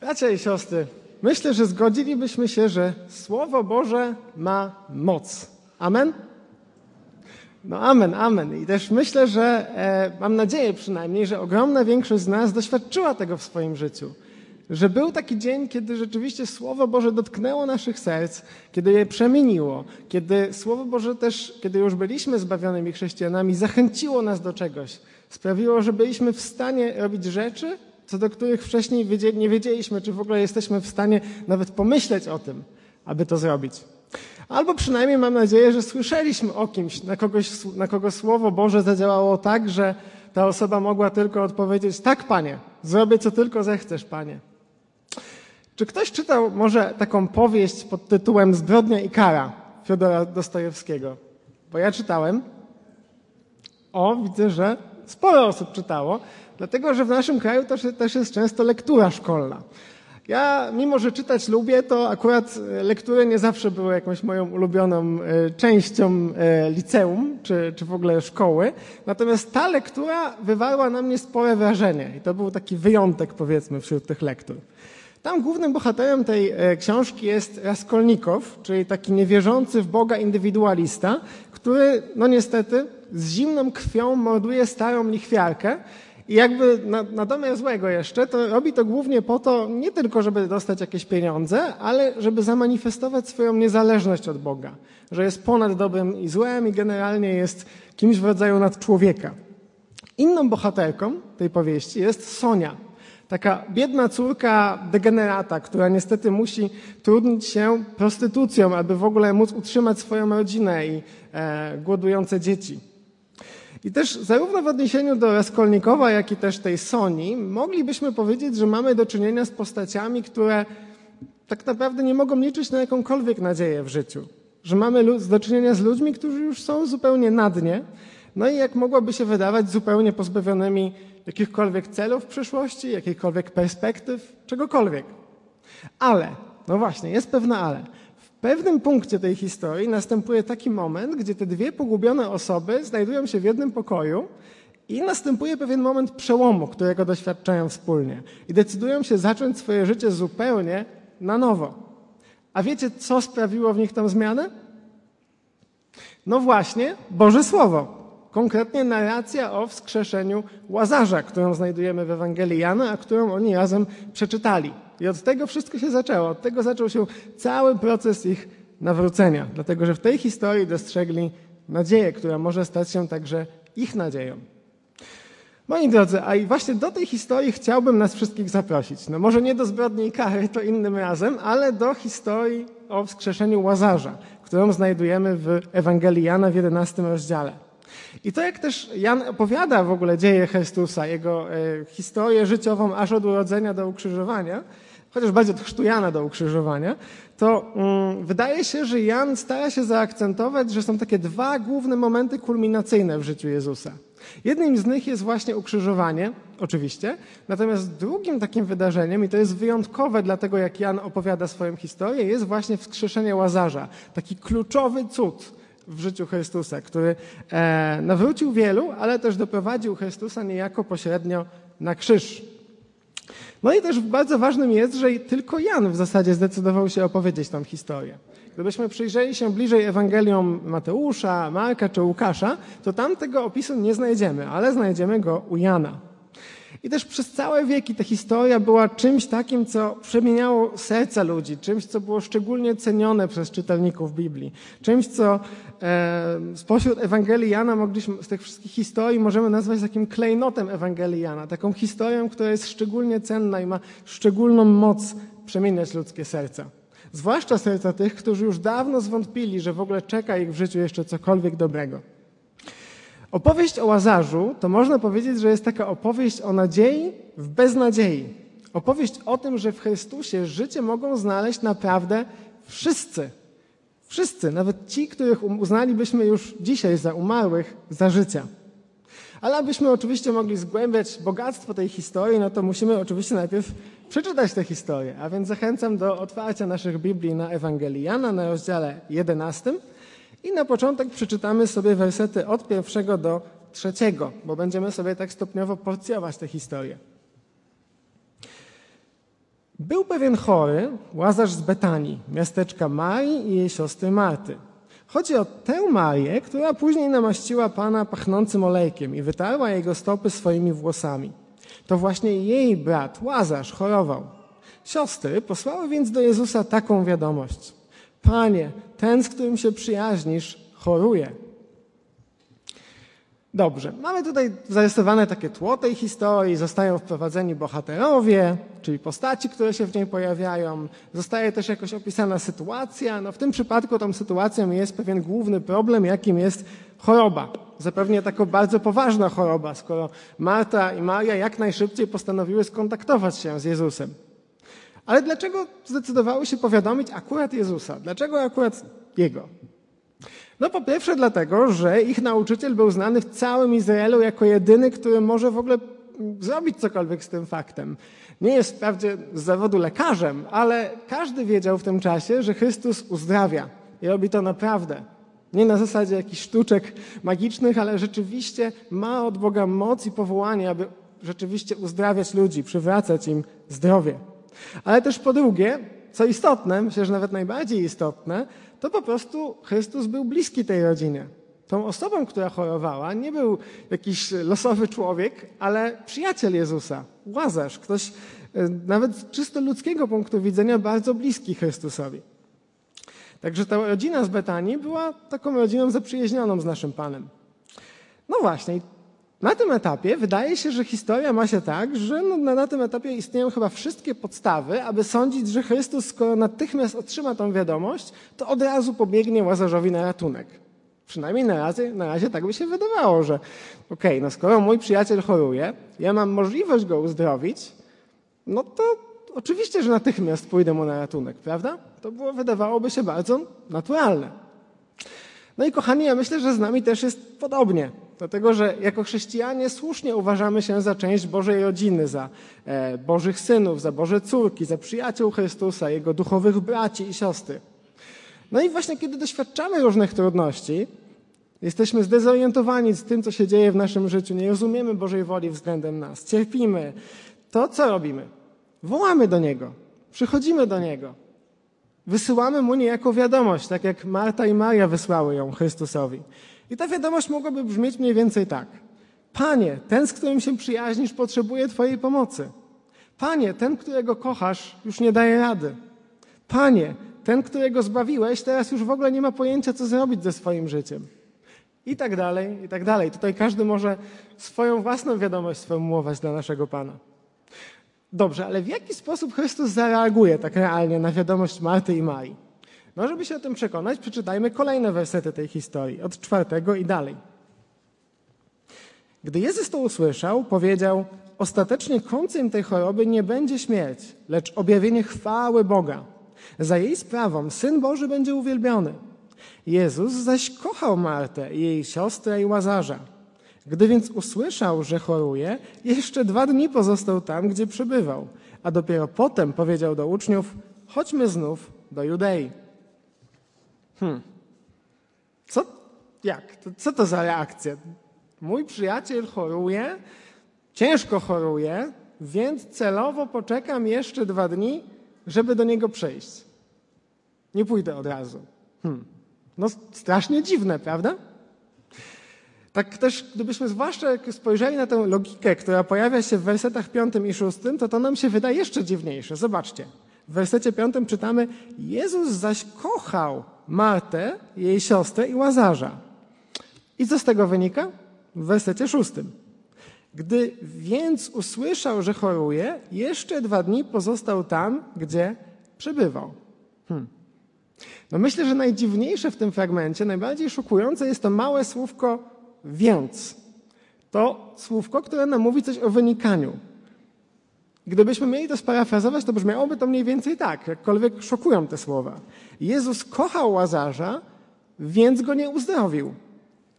Bracia i siostry, myślę, że zgodzilibyśmy się, że Słowo Boże ma moc. Amen? No amen, amen. I też myślę, że e, mam nadzieję przynajmniej, że ogromna większość z nas doświadczyła tego w swoim życiu. Że był taki dzień, kiedy rzeczywiście Słowo Boże dotknęło naszych serc, kiedy je przemieniło, kiedy Słowo Boże też, kiedy już byliśmy zbawionymi chrześcijanami, zachęciło nas do czegoś. Sprawiło, że byliśmy w stanie robić rzeczy, co do których wcześniej nie wiedzieliśmy, czy w ogóle jesteśmy w stanie nawet pomyśleć o tym, aby to zrobić. Albo przynajmniej mam nadzieję, że słyszeliśmy o kimś, na, kogoś, na kogo Słowo Boże zadziałało tak, że ta osoba mogła tylko odpowiedzieć: Tak, panie, zrobię co tylko zechcesz, panie. Czy ktoś czytał może taką powieść pod tytułem Zbrodnia i kara Fiodora Dostojewskiego? Bo ja czytałem. O, widzę, że sporo osób czytało, dlatego że w naszym kraju też, też jest często lektura szkolna. Ja, mimo że czytać lubię, to akurat e, lektury nie zawsze były jakąś moją ulubioną e, częścią e, liceum czy, czy w ogóle szkoły. Natomiast ta lektura wywarła na mnie spore wrażenie i to był taki wyjątek, powiedzmy, wśród tych lektur. Tam głównym bohaterem tej książki jest Raskolnikow, czyli taki niewierzący w Boga indywidualista, który, no niestety, z zimną krwią morduje starą lichwiarkę, i jakby na, na domiar złego jeszcze, to robi to głównie po to, nie tylko żeby dostać jakieś pieniądze, ale żeby zamanifestować swoją niezależność od Boga. Że jest ponad dobrem i złem i generalnie jest kimś w rodzaju nadczłowieka. Inną bohaterką tej powieści jest Sonia. Taka biedna córka degenerata, która niestety musi trudnić się prostytucją, aby w ogóle móc utrzymać swoją rodzinę i e, głodujące dzieci. I też zarówno w odniesieniu do Raskolnikowa, jak i też tej Soni moglibyśmy powiedzieć, że mamy do czynienia z postaciami, które tak naprawdę nie mogą liczyć na jakąkolwiek nadzieję w życiu. Że mamy do czynienia z ludźmi, którzy już są zupełnie na dnie, no i jak mogłoby się wydawać, zupełnie pozbawionymi jakichkolwiek celów w przyszłości, jakichkolwiek perspektyw, czegokolwiek. Ale, no właśnie, jest pewne ale pewnym punkcie tej historii następuje taki moment, gdzie te dwie pogubione osoby znajdują się w jednym pokoju i następuje pewien moment przełomu, którego doświadczają wspólnie. I decydują się zacząć swoje życie zupełnie na nowo. A wiecie, co sprawiło w nich tę zmianę? No właśnie, Boże Słowo. Konkretnie narracja o wskrzeszeniu Łazarza, którą znajdujemy w Ewangelii Jana, a którą oni razem przeczytali. I od tego wszystko się zaczęło. Od tego zaczął się cały proces ich nawrócenia. Dlatego, że w tej historii dostrzegli nadzieję, która może stać się także ich nadzieją. Moi drodzy, a i właśnie do tej historii chciałbym nas wszystkich zaprosić. No może nie do zbrodni i kary, to innym razem, ale do historii o wskrzeszeniu Łazarza, którą znajdujemy w Ewangelii Jana w 11 rozdziale. I to jak też Jan opowiada w ogóle dzieje Chrystusa, jego e, historię życiową aż od urodzenia do ukrzyżowania, chociaż bardziej od chrztu Jana do ukrzyżowania, to mm, wydaje się, że Jan stara się zaakcentować, że są takie dwa główne momenty kulminacyjne w życiu Jezusa. Jednym z nich jest właśnie ukrzyżowanie, oczywiście, natomiast drugim takim wydarzeniem, i to jest wyjątkowe dlatego, jak Jan opowiada swoją historię, jest właśnie wskrzeszenie Łazarza. Taki kluczowy cud, w życiu Chrystusa, który e, nawrócił wielu, ale też doprowadził Chrystusa niejako pośrednio na krzyż. No i też bardzo ważnym jest, że tylko Jan w zasadzie zdecydował się opowiedzieć tą historię. Gdybyśmy przyjrzeli się bliżej Ewangeliom Mateusza, Marka czy Łukasza, to tam tego opisu nie znajdziemy, ale znajdziemy go u Jana. I też przez całe wieki ta historia była czymś takim, co przemieniało serca ludzi, czymś, co było szczególnie cenione przez czytelników Biblii, czymś, co e, spośród Ewangelii Jana mogliśmy, z tych wszystkich historii możemy nazwać takim klejnotem Ewangelii Jana, taką historią, która jest szczególnie cenna i ma szczególną moc przemieniać ludzkie serca. Zwłaszcza serca tych, którzy już dawno zwątpili, że w ogóle czeka ich w życiu jeszcze cokolwiek dobrego. Opowieść o Łazarzu to można powiedzieć, że jest taka opowieść o nadziei w beznadziei. Opowieść o tym, że w Chrystusie życie mogą znaleźć naprawdę wszyscy. Wszyscy, nawet ci, których uznalibyśmy już dzisiaj za umarłych, za życia. Ale abyśmy oczywiście mogli zgłębiać bogactwo tej historii, no to musimy oczywiście najpierw przeczytać tę historię. A więc zachęcam do otwarcia naszych Biblii na Ewangelii Jana na rozdziale 11. I na początek przeczytamy sobie wersety od pierwszego do trzeciego, bo będziemy sobie tak stopniowo porcjować tę historię. Był pewien chory, Łazarz z Betanii, miasteczka Marii i jej siostry Marty. Chodzi o tę Marię, która później namaściła Pana pachnącym olejkiem i wytarła jego stopy swoimi włosami. To właśnie jej brat, Łazarz, chorował. Siostry posłały więc do Jezusa taką wiadomość. Panie, ten, z którym się przyjaźnisz, choruje. Dobrze, mamy tutaj zarysowane takie tło tej historii, zostają wprowadzeni bohaterowie, czyli postaci, które się w niej pojawiają, zostaje też jakoś opisana sytuacja. No w tym przypadku tą sytuacją jest pewien główny problem, jakim jest choroba. Zapewne taka bardzo poważna choroba, skoro Marta i Maria jak najszybciej postanowiły skontaktować się z Jezusem. Ale dlaczego zdecydowały się powiadomić akurat Jezusa? Dlaczego akurat Jego? No po pierwsze dlatego, że ich nauczyciel był znany w całym Izraelu jako jedyny, który może w ogóle zrobić cokolwiek z tym faktem. Nie jest wprawdzie z zawodu lekarzem, ale każdy wiedział w tym czasie, że Chrystus uzdrawia i robi to naprawdę. Nie na zasadzie jakichś sztuczek magicznych, ale rzeczywiście ma od Boga moc i powołanie, aby rzeczywiście uzdrawiać ludzi, przywracać im zdrowie. Ale też po drugie, co istotne, myślę, że nawet najbardziej istotne, to po prostu Chrystus był bliski tej rodzinie. Tą osobą, która chorowała, nie był jakiś losowy człowiek, ale przyjaciel Jezusa, łazarz, ktoś e, nawet z czysto ludzkiego punktu widzenia bardzo bliski Chrystusowi. Także ta rodzina z Betanii była taką rodziną zaprzyjaźnioną z naszym Panem. No właśnie, na tym etapie wydaje się, że historia ma się tak, że no, na tym etapie istnieją chyba wszystkie podstawy, aby sądzić, że Chrystus, skoro natychmiast otrzyma tą wiadomość, to od razu pobiegnie Łazarzowi na ratunek. Przynajmniej na razie, na razie tak by się wydawało, że okej, okay, no skoro mój przyjaciel choruje, ja mam możliwość go uzdrowić, no to oczywiście, że natychmiast pójdę mu na ratunek, prawda? To było, wydawałoby się bardzo naturalne. No i kochani, ja myślę, że z nami też jest podobnie. Dlatego, że jako chrześcijanie słusznie uważamy się za część Bożej rodziny, za e, Bożych synów, za Boże córki, za przyjaciół Chrystusa, Jego duchowych braci i siostry. No i właśnie kiedy doświadczamy różnych trudności, jesteśmy zdezorientowani z tym, co się dzieje w naszym życiu, nie rozumiemy Bożej woli względem nas, cierpimy, to co robimy? Wołamy do Niego, przychodzimy do Niego, wysyłamy Mu niejako wiadomość, tak jak Marta i Maria wysłały ją Chrystusowi. I ta wiadomość mogłaby brzmieć mniej więcej tak. Panie, ten, z którym się przyjaźnisz, potrzebuje Twojej pomocy. Panie, ten, którego kochasz, już nie daje rady. Panie, ten, którego zbawiłeś, teraz już w ogóle nie ma pojęcia, co zrobić ze swoim życiem. I tak dalej, i tak dalej. Tutaj każdy może swoją własną wiadomość sformułować dla naszego Pana. Dobrze, ale w jaki sposób Chrystus zareaguje tak realnie na wiadomość Marty i Marii? No, żeby się o tym przekonać, przeczytajmy kolejne wersety tej historii, od czwartego i dalej. Gdy Jezus to usłyszał, powiedział: Ostatecznie końcem tej choroby nie będzie śmierć, lecz objawienie chwały Boga. Za jej sprawą syn Boży będzie uwielbiony. Jezus zaś kochał Martę, jej siostrę i łazarza. Gdy więc usłyszał, że choruje, jeszcze dwa dni pozostał tam, gdzie przebywał, a dopiero potem powiedział do uczniów: Chodźmy znów do Judei. Hmm. Co? Jak? Co to za reakcja? Mój przyjaciel choruje, ciężko choruje, więc celowo poczekam jeszcze dwa dni, żeby do niego przejść. Nie pójdę od razu. Hmm. No strasznie dziwne, prawda? Tak też, gdybyśmy zwłaszcza spojrzeli na tę logikę, która pojawia się w wersetach piątym i szóstym, to to nam się wydaje jeszcze dziwniejsze. Zobaczcie. W wersecie piątym czytamy: Jezus zaś kochał Martę, jej siostrę i Łazarza. I co z tego wynika? W wersecie szóstym. Gdy więc usłyszał, że choruje, jeszcze dwa dni pozostał tam, gdzie przebywał. Hmm. No myślę, że najdziwniejsze w tym fragmencie, najbardziej szokujące jest to małe słówko więc. To słówko, które nam mówi coś o wynikaniu. Gdybyśmy mieli to sparafrazować, to brzmiałoby to mniej więcej tak, jakkolwiek szokują te słowa. Jezus kochał Łazarza, więc go nie uzdrowił.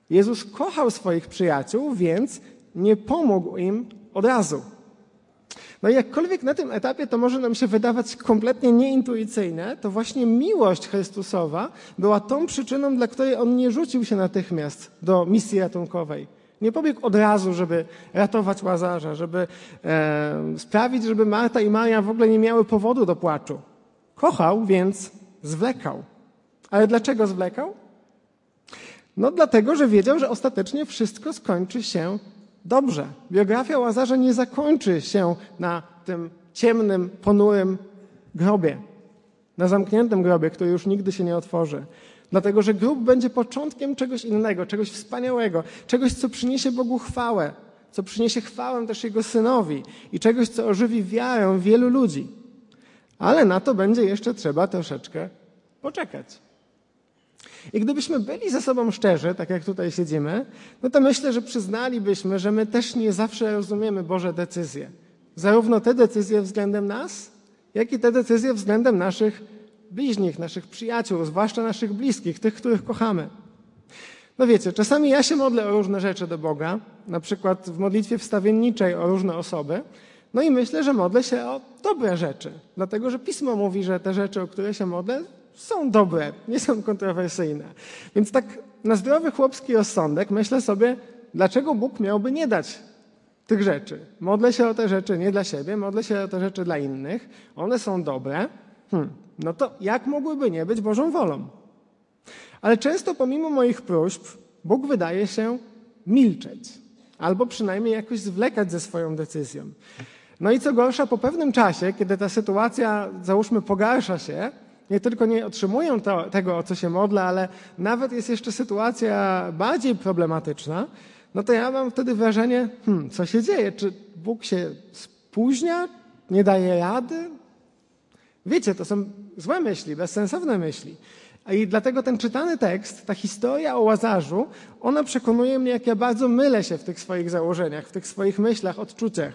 Jezus kochał swoich przyjaciół, więc nie pomógł im od razu. No i jakkolwiek na tym etapie to może nam się wydawać kompletnie nieintuicyjne, to właśnie miłość Chrystusowa była tą przyczyną, dla której On nie rzucił się natychmiast do misji ratunkowej. Nie pobiegł od razu, żeby ratować Łazarza, żeby e, sprawić, żeby Marta i Maria w ogóle nie miały powodu do płaczu. Kochał, więc zwlekał. Ale dlaczego zwlekał? No dlatego, że wiedział, że ostatecznie wszystko skończy się dobrze. Biografia Łazarza nie zakończy się na tym ciemnym, ponurym grobie, na zamkniętym grobie, który już nigdy się nie otworzy. Dlatego, że grób będzie początkiem czegoś innego, czegoś wspaniałego, czegoś, co przyniesie Bogu chwałę, co przyniesie chwałę też Jego Synowi i czegoś, co ożywi wiarę wielu ludzi. Ale na to będzie jeszcze trzeba troszeczkę poczekać. I gdybyśmy byli ze sobą szczerzy, tak jak tutaj siedzimy, no to myślę, że przyznalibyśmy, że my też nie zawsze rozumiemy Boże decyzje. Zarówno te decyzje względem nas, jak i te decyzje względem naszych bliźnich, naszych przyjaciół, zwłaszcza naszych bliskich, tych, których kochamy. No wiecie, czasami ja się modlę o różne rzeczy do Boga, na przykład w modlitwie wstawienniczej o różne osoby, no i myślę, że modlę się o dobre rzeczy, dlatego że Pismo mówi, że te rzeczy, o które się modlę, są dobre, nie są kontrowersyjne. Więc tak na zdrowy chłopski rozsądek myślę sobie, dlaczego Bóg miałby nie dać tych rzeczy. Modlę się o te rzeczy nie dla siebie, modlę się o te rzeczy dla innych. One są dobre. Hmm. No to jak mogłyby nie być Bożą wolą? Ale często pomimo moich próśb Bóg wydaje się milczeć albo przynajmniej jakoś zwlekać ze swoją decyzją. No i co gorsza, po pewnym czasie, kiedy ta sytuacja, załóżmy, pogarsza się, nie tylko nie otrzymują to, tego, o co się modlę, ale nawet jest jeszcze sytuacja bardziej problematyczna, no to ja mam wtedy wrażenie, hmm, co się dzieje? Czy Bóg się spóźnia? Nie daje rady? Wiecie, to są złe myśli, bezsensowne myśli. I dlatego ten czytany tekst, ta historia o Łazarzu, ona przekonuje mnie, jak ja bardzo mylę się w tych swoich założeniach, w tych swoich myślach, odczuciach.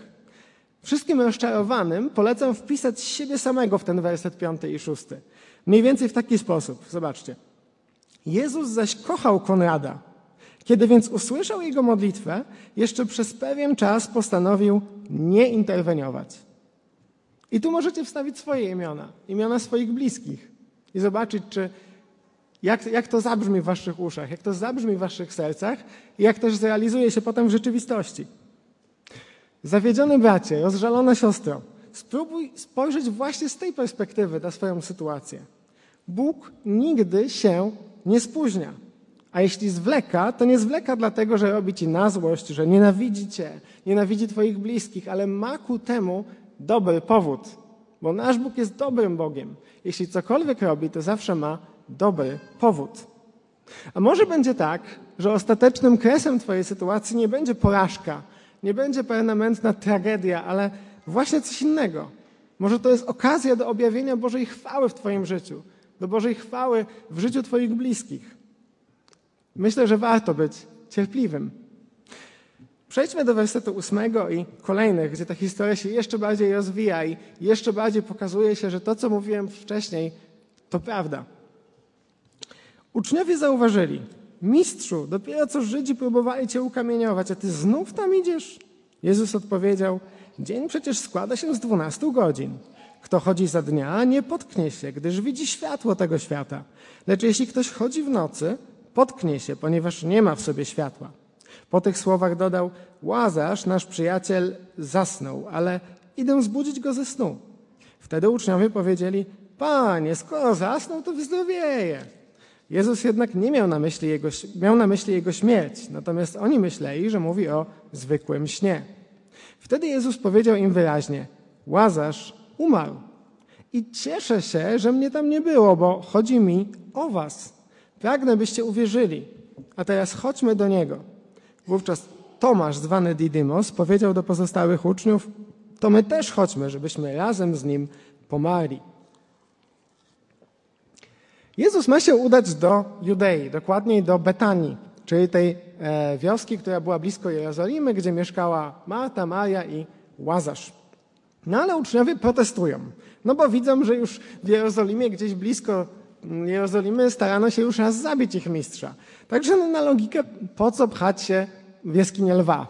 Wszystkim rozczarowanym polecam wpisać siebie samego w ten werset piąty i szósty. Mniej więcej w taki sposób. Zobaczcie. Jezus zaś kochał Konrada. Kiedy więc usłyszał jego modlitwę, jeszcze przez pewien czas postanowił nie interweniować. I tu możecie wstawić swoje imiona, imiona swoich bliskich i zobaczyć, czy jak, jak to zabrzmi w waszych uszach, jak to zabrzmi w waszych sercach i jak też zrealizuje się potem w rzeczywistości. Zawiedziony bracie, rozżalona siostro, spróbuj spojrzeć właśnie z tej perspektywy na swoją sytuację. Bóg nigdy się nie spóźnia. A jeśli zwleka, to nie zwleka dlatego, że robi ci na złość, że nienawidzi cię, nienawidzi twoich bliskich, ale ma ku temu dobry powód. Bo nasz Bóg jest dobrym Bogiem. Jeśli cokolwiek robi, to zawsze ma dobry powód. A może będzie tak, że ostatecznym kresem twojej sytuacji nie będzie porażka, nie będzie permanentna tragedia, ale właśnie coś innego. Może to jest okazja do objawienia Bożej chwały w twoim życiu do Bożej chwały w życiu Twoich bliskich. Myślę, że warto być cierpliwym. Przejdźmy do wersetu ósmego i kolejnych, gdzie ta historia się jeszcze bardziej rozwija i jeszcze bardziej pokazuje się, że to, co mówiłem wcześniej, to prawda. Uczniowie zauważyli, mistrzu, dopiero co Żydzi próbowali cię ukamieniować, a ty znów tam idziesz? Jezus odpowiedział, dzień przecież składa się z dwunastu godzin. Kto chodzi za dnia, nie potknie się, gdyż widzi światło tego świata. Lecz jeśli ktoś chodzi w nocy, potknie się, ponieważ nie ma w sobie światła. Po tych słowach dodał: Łazarz, nasz przyjaciel, zasnął, ale idę zbudzić go ze snu. Wtedy uczniowie powiedzieli: Panie, skoro zasnął, to wyzdrowieje. Jezus jednak nie miał na myśli jego, miał na myśli jego śmierć, natomiast oni myśleli, że mówi o zwykłym śnie. Wtedy Jezus powiedział im wyraźnie: Łazarz umarł. I cieszę się, że mnie tam nie było, bo chodzi mi o was. Pragnę, byście uwierzyli. A teraz chodźmy do niego. Wówczas Tomasz, zwany Didymos, powiedział do pozostałych uczniów, to my też chodźmy, żebyśmy razem z nim pomarli. Jezus ma się udać do Judei, dokładniej do Betanii, czyli tej e, wioski, która była blisko Jerozolimy, gdzie mieszkała Marta, Maria i Łazarz. No ale uczniowie protestują, no bo widzą, że już w Jerozolimie, gdzieś blisko Jerozolimy, starano się już raz zabić ich mistrza. Także no, na logikę, po co pchać się w jaskinię lwa?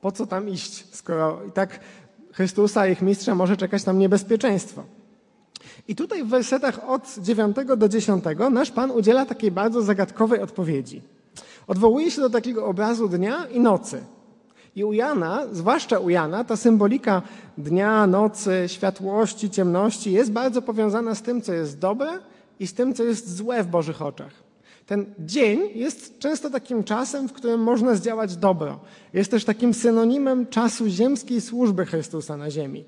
Po co tam iść, skoro i tak Chrystusa, ich mistrza, może czekać tam niebezpieczeństwo? I tutaj w wersetach od 9 do 10 nasz Pan udziela takiej bardzo zagadkowej odpowiedzi. Odwołuje się do takiego obrazu dnia i nocy. I u Jana, zwłaszcza u Jana, ta symbolika dnia, nocy, światłości, ciemności jest bardzo powiązana z tym, co jest dobre i z tym, co jest złe w Bożych oczach. Ten dzień jest często takim czasem, w którym można zdziałać dobro. Jest też takim synonimem czasu ziemskiej służby Chrystusa na ziemi.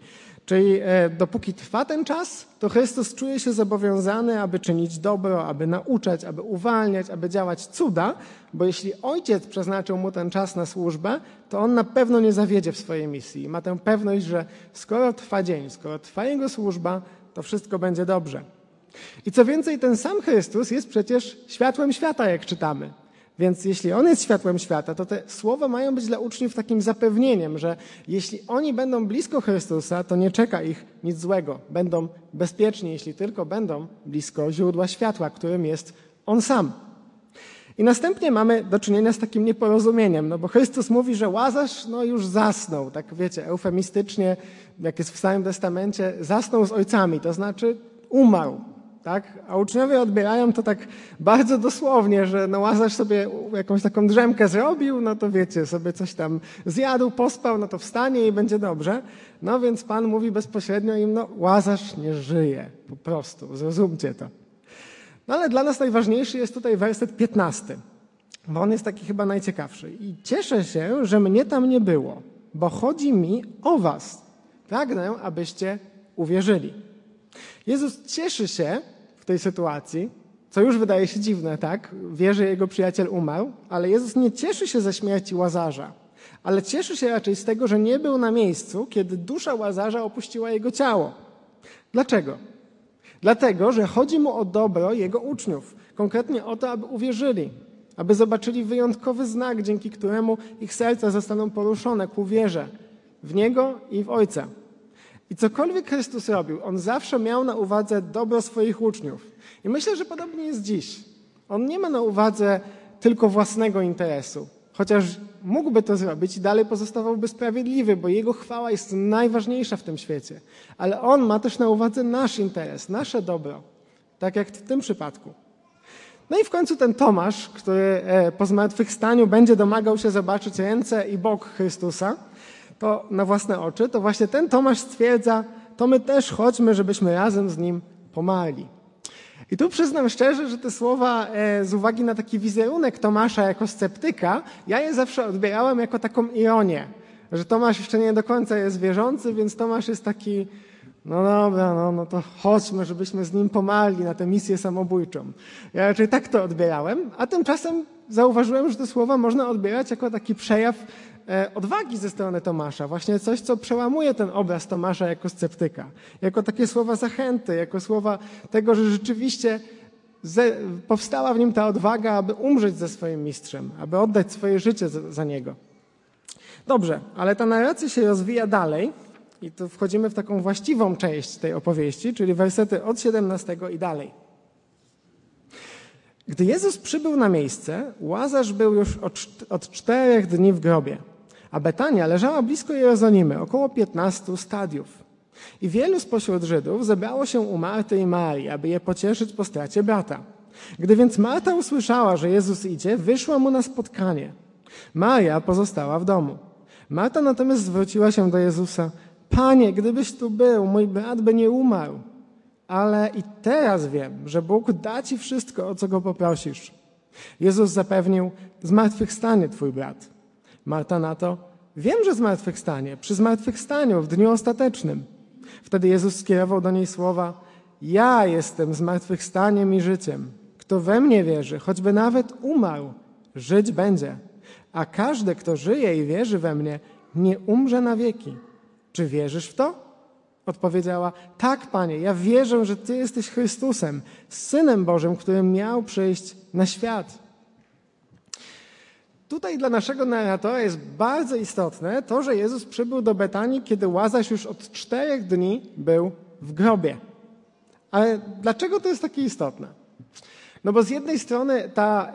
Czyli e, dopóki trwa ten czas, to Chrystus czuje się zobowiązany, aby czynić dobro, aby nauczać, aby uwalniać, aby działać cuda, bo jeśli Ojciec przeznaczył mu ten czas na służbę, to on na pewno nie zawiedzie w swojej misji. Ma tę pewność, że skoro trwa dzień, skoro trwa jego służba, to wszystko będzie dobrze. I co więcej, ten sam Chrystus jest przecież światłem świata, jak czytamy. Więc jeśli On jest światłem świata, to te słowa mają być dla uczniów takim zapewnieniem, że jeśli oni będą blisko Chrystusa, to nie czeka ich nic złego. Będą bezpieczni, jeśli tylko będą blisko źródła światła, którym jest On sam. I następnie mamy do czynienia z takim nieporozumieniem, no bo Chrystus mówi, że Łazarz no już zasnął, tak wiecie, eufemistycznie, jak jest w Starym Testamencie, zasnął z ojcami, to znaczy umarł. Tak? A uczniowie odbierają to tak bardzo dosłownie, że no Łazarz sobie jakąś taką drzemkę zrobił, no to wiecie, sobie coś tam zjadł, pospał, no to wstanie i będzie dobrze. No więc Pan mówi bezpośrednio im, no Łazarz nie żyje, po prostu, zrozumcie to. No ale dla nas najważniejszy jest tutaj werset 15, bo on jest taki chyba najciekawszy. I cieszę się, że mnie tam nie było, bo chodzi mi o was. Pragnę, abyście uwierzyli. Jezus cieszy się, w tej sytuacji, co już wydaje się dziwne, tak? Wie, że jego przyjaciel umarł, ale Jezus nie cieszy się ze śmierci Łazarza, ale cieszy się raczej z tego, że nie był na miejscu, kiedy dusza Łazarza opuściła jego ciało. Dlaczego? Dlatego, że chodzi mu o dobro jego uczniów, konkretnie o to, aby uwierzyli, aby zobaczyli wyjątkowy znak, dzięki któremu ich serca zostaną poruszone ku wierze w Niego i w Ojca. I cokolwiek Chrystus robił, on zawsze miał na uwadze dobro swoich uczniów. I myślę, że podobnie jest dziś. On nie ma na uwadze tylko własnego interesu, chociaż mógłby to zrobić i dalej pozostawałby sprawiedliwy, bo jego chwała jest najważniejsza w tym świecie. Ale on ma też na uwadze nasz interes, nasze dobro, tak jak w tym przypadku. No i w końcu ten Tomasz, który e, po zmartwychwstaniu będzie domagał się zobaczyć ręce i bok Chrystusa, to na własne oczy, to właśnie ten Tomasz stwierdza, to my też chodźmy, żebyśmy razem z nim pomarli. I tu przyznam szczerze, że te słowa e, z uwagi na taki wizerunek Tomasza jako sceptyka, ja je zawsze odbierałem jako taką ironię, że Tomasz jeszcze nie do końca jest wierzący, więc Tomasz jest taki, no dobra, no, no to chodźmy, żebyśmy z nim pomarli na tę misję samobójczą. Ja raczej tak to odbierałem, a tymczasem zauważyłem, że te słowa można odbierać jako taki przejaw odwagi ze strony Tomasza, właśnie coś, co przełamuje ten obraz Tomasza jako sceptyka, jako takie słowa zachęty, jako słowa tego, że rzeczywiście powstała w nim ta odwaga, aby umrzeć ze swoim mistrzem, aby oddać swoje życie za niego. Dobrze, ale ta narracja się rozwija dalej i tu wchodzimy w taką właściwą część tej opowieści, czyli wersety od 17 i dalej. Gdy Jezus przybył na miejsce, Łazarz był już od czterech dni w grobie a Betania leżała blisko Jerozolimy, około 15 stadiów. I wielu spośród Żydów zebrało się u Marty i Marii, aby je pocieszyć po stracie brata. Gdy więc Marta usłyszała, że Jezus idzie, wyszła mu na spotkanie. Maria pozostała w domu. Marta natomiast zwróciła się do Jezusa: Panie, gdybyś tu był, mój brat by nie umarł. Ale i teraz wiem, że Bóg da ci wszystko, o co go poprosisz. Jezus zapewnił: Zmartwychwstanie twój brat. Marta na to, wiem, że zmartwychwstanie, przy zmartwychwstaniu, w dniu ostatecznym. Wtedy Jezus skierował do niej słowa, ja jestem zmartwychwstaniem i życiem. Kto we mnie wierzy, choćby nawet umarł, żyć będzie. A każdy, kto żyje i wierzy we mnie, nie umrze na wieki. Czy wierzysz w to? Odpowiedziała: Tak, panie, ja wierzę, że Ty jesteś Chrystusem, synem Bożym, który miał przyjść na świat. Tutaj dla naszego narratora jest bardzo istotne to, że Jezus przybył do Betanii, kiedy Łazarz już od czterech dni był w grobie. Ale dlaczego to jest takie istotne? No bo z jednej strony ta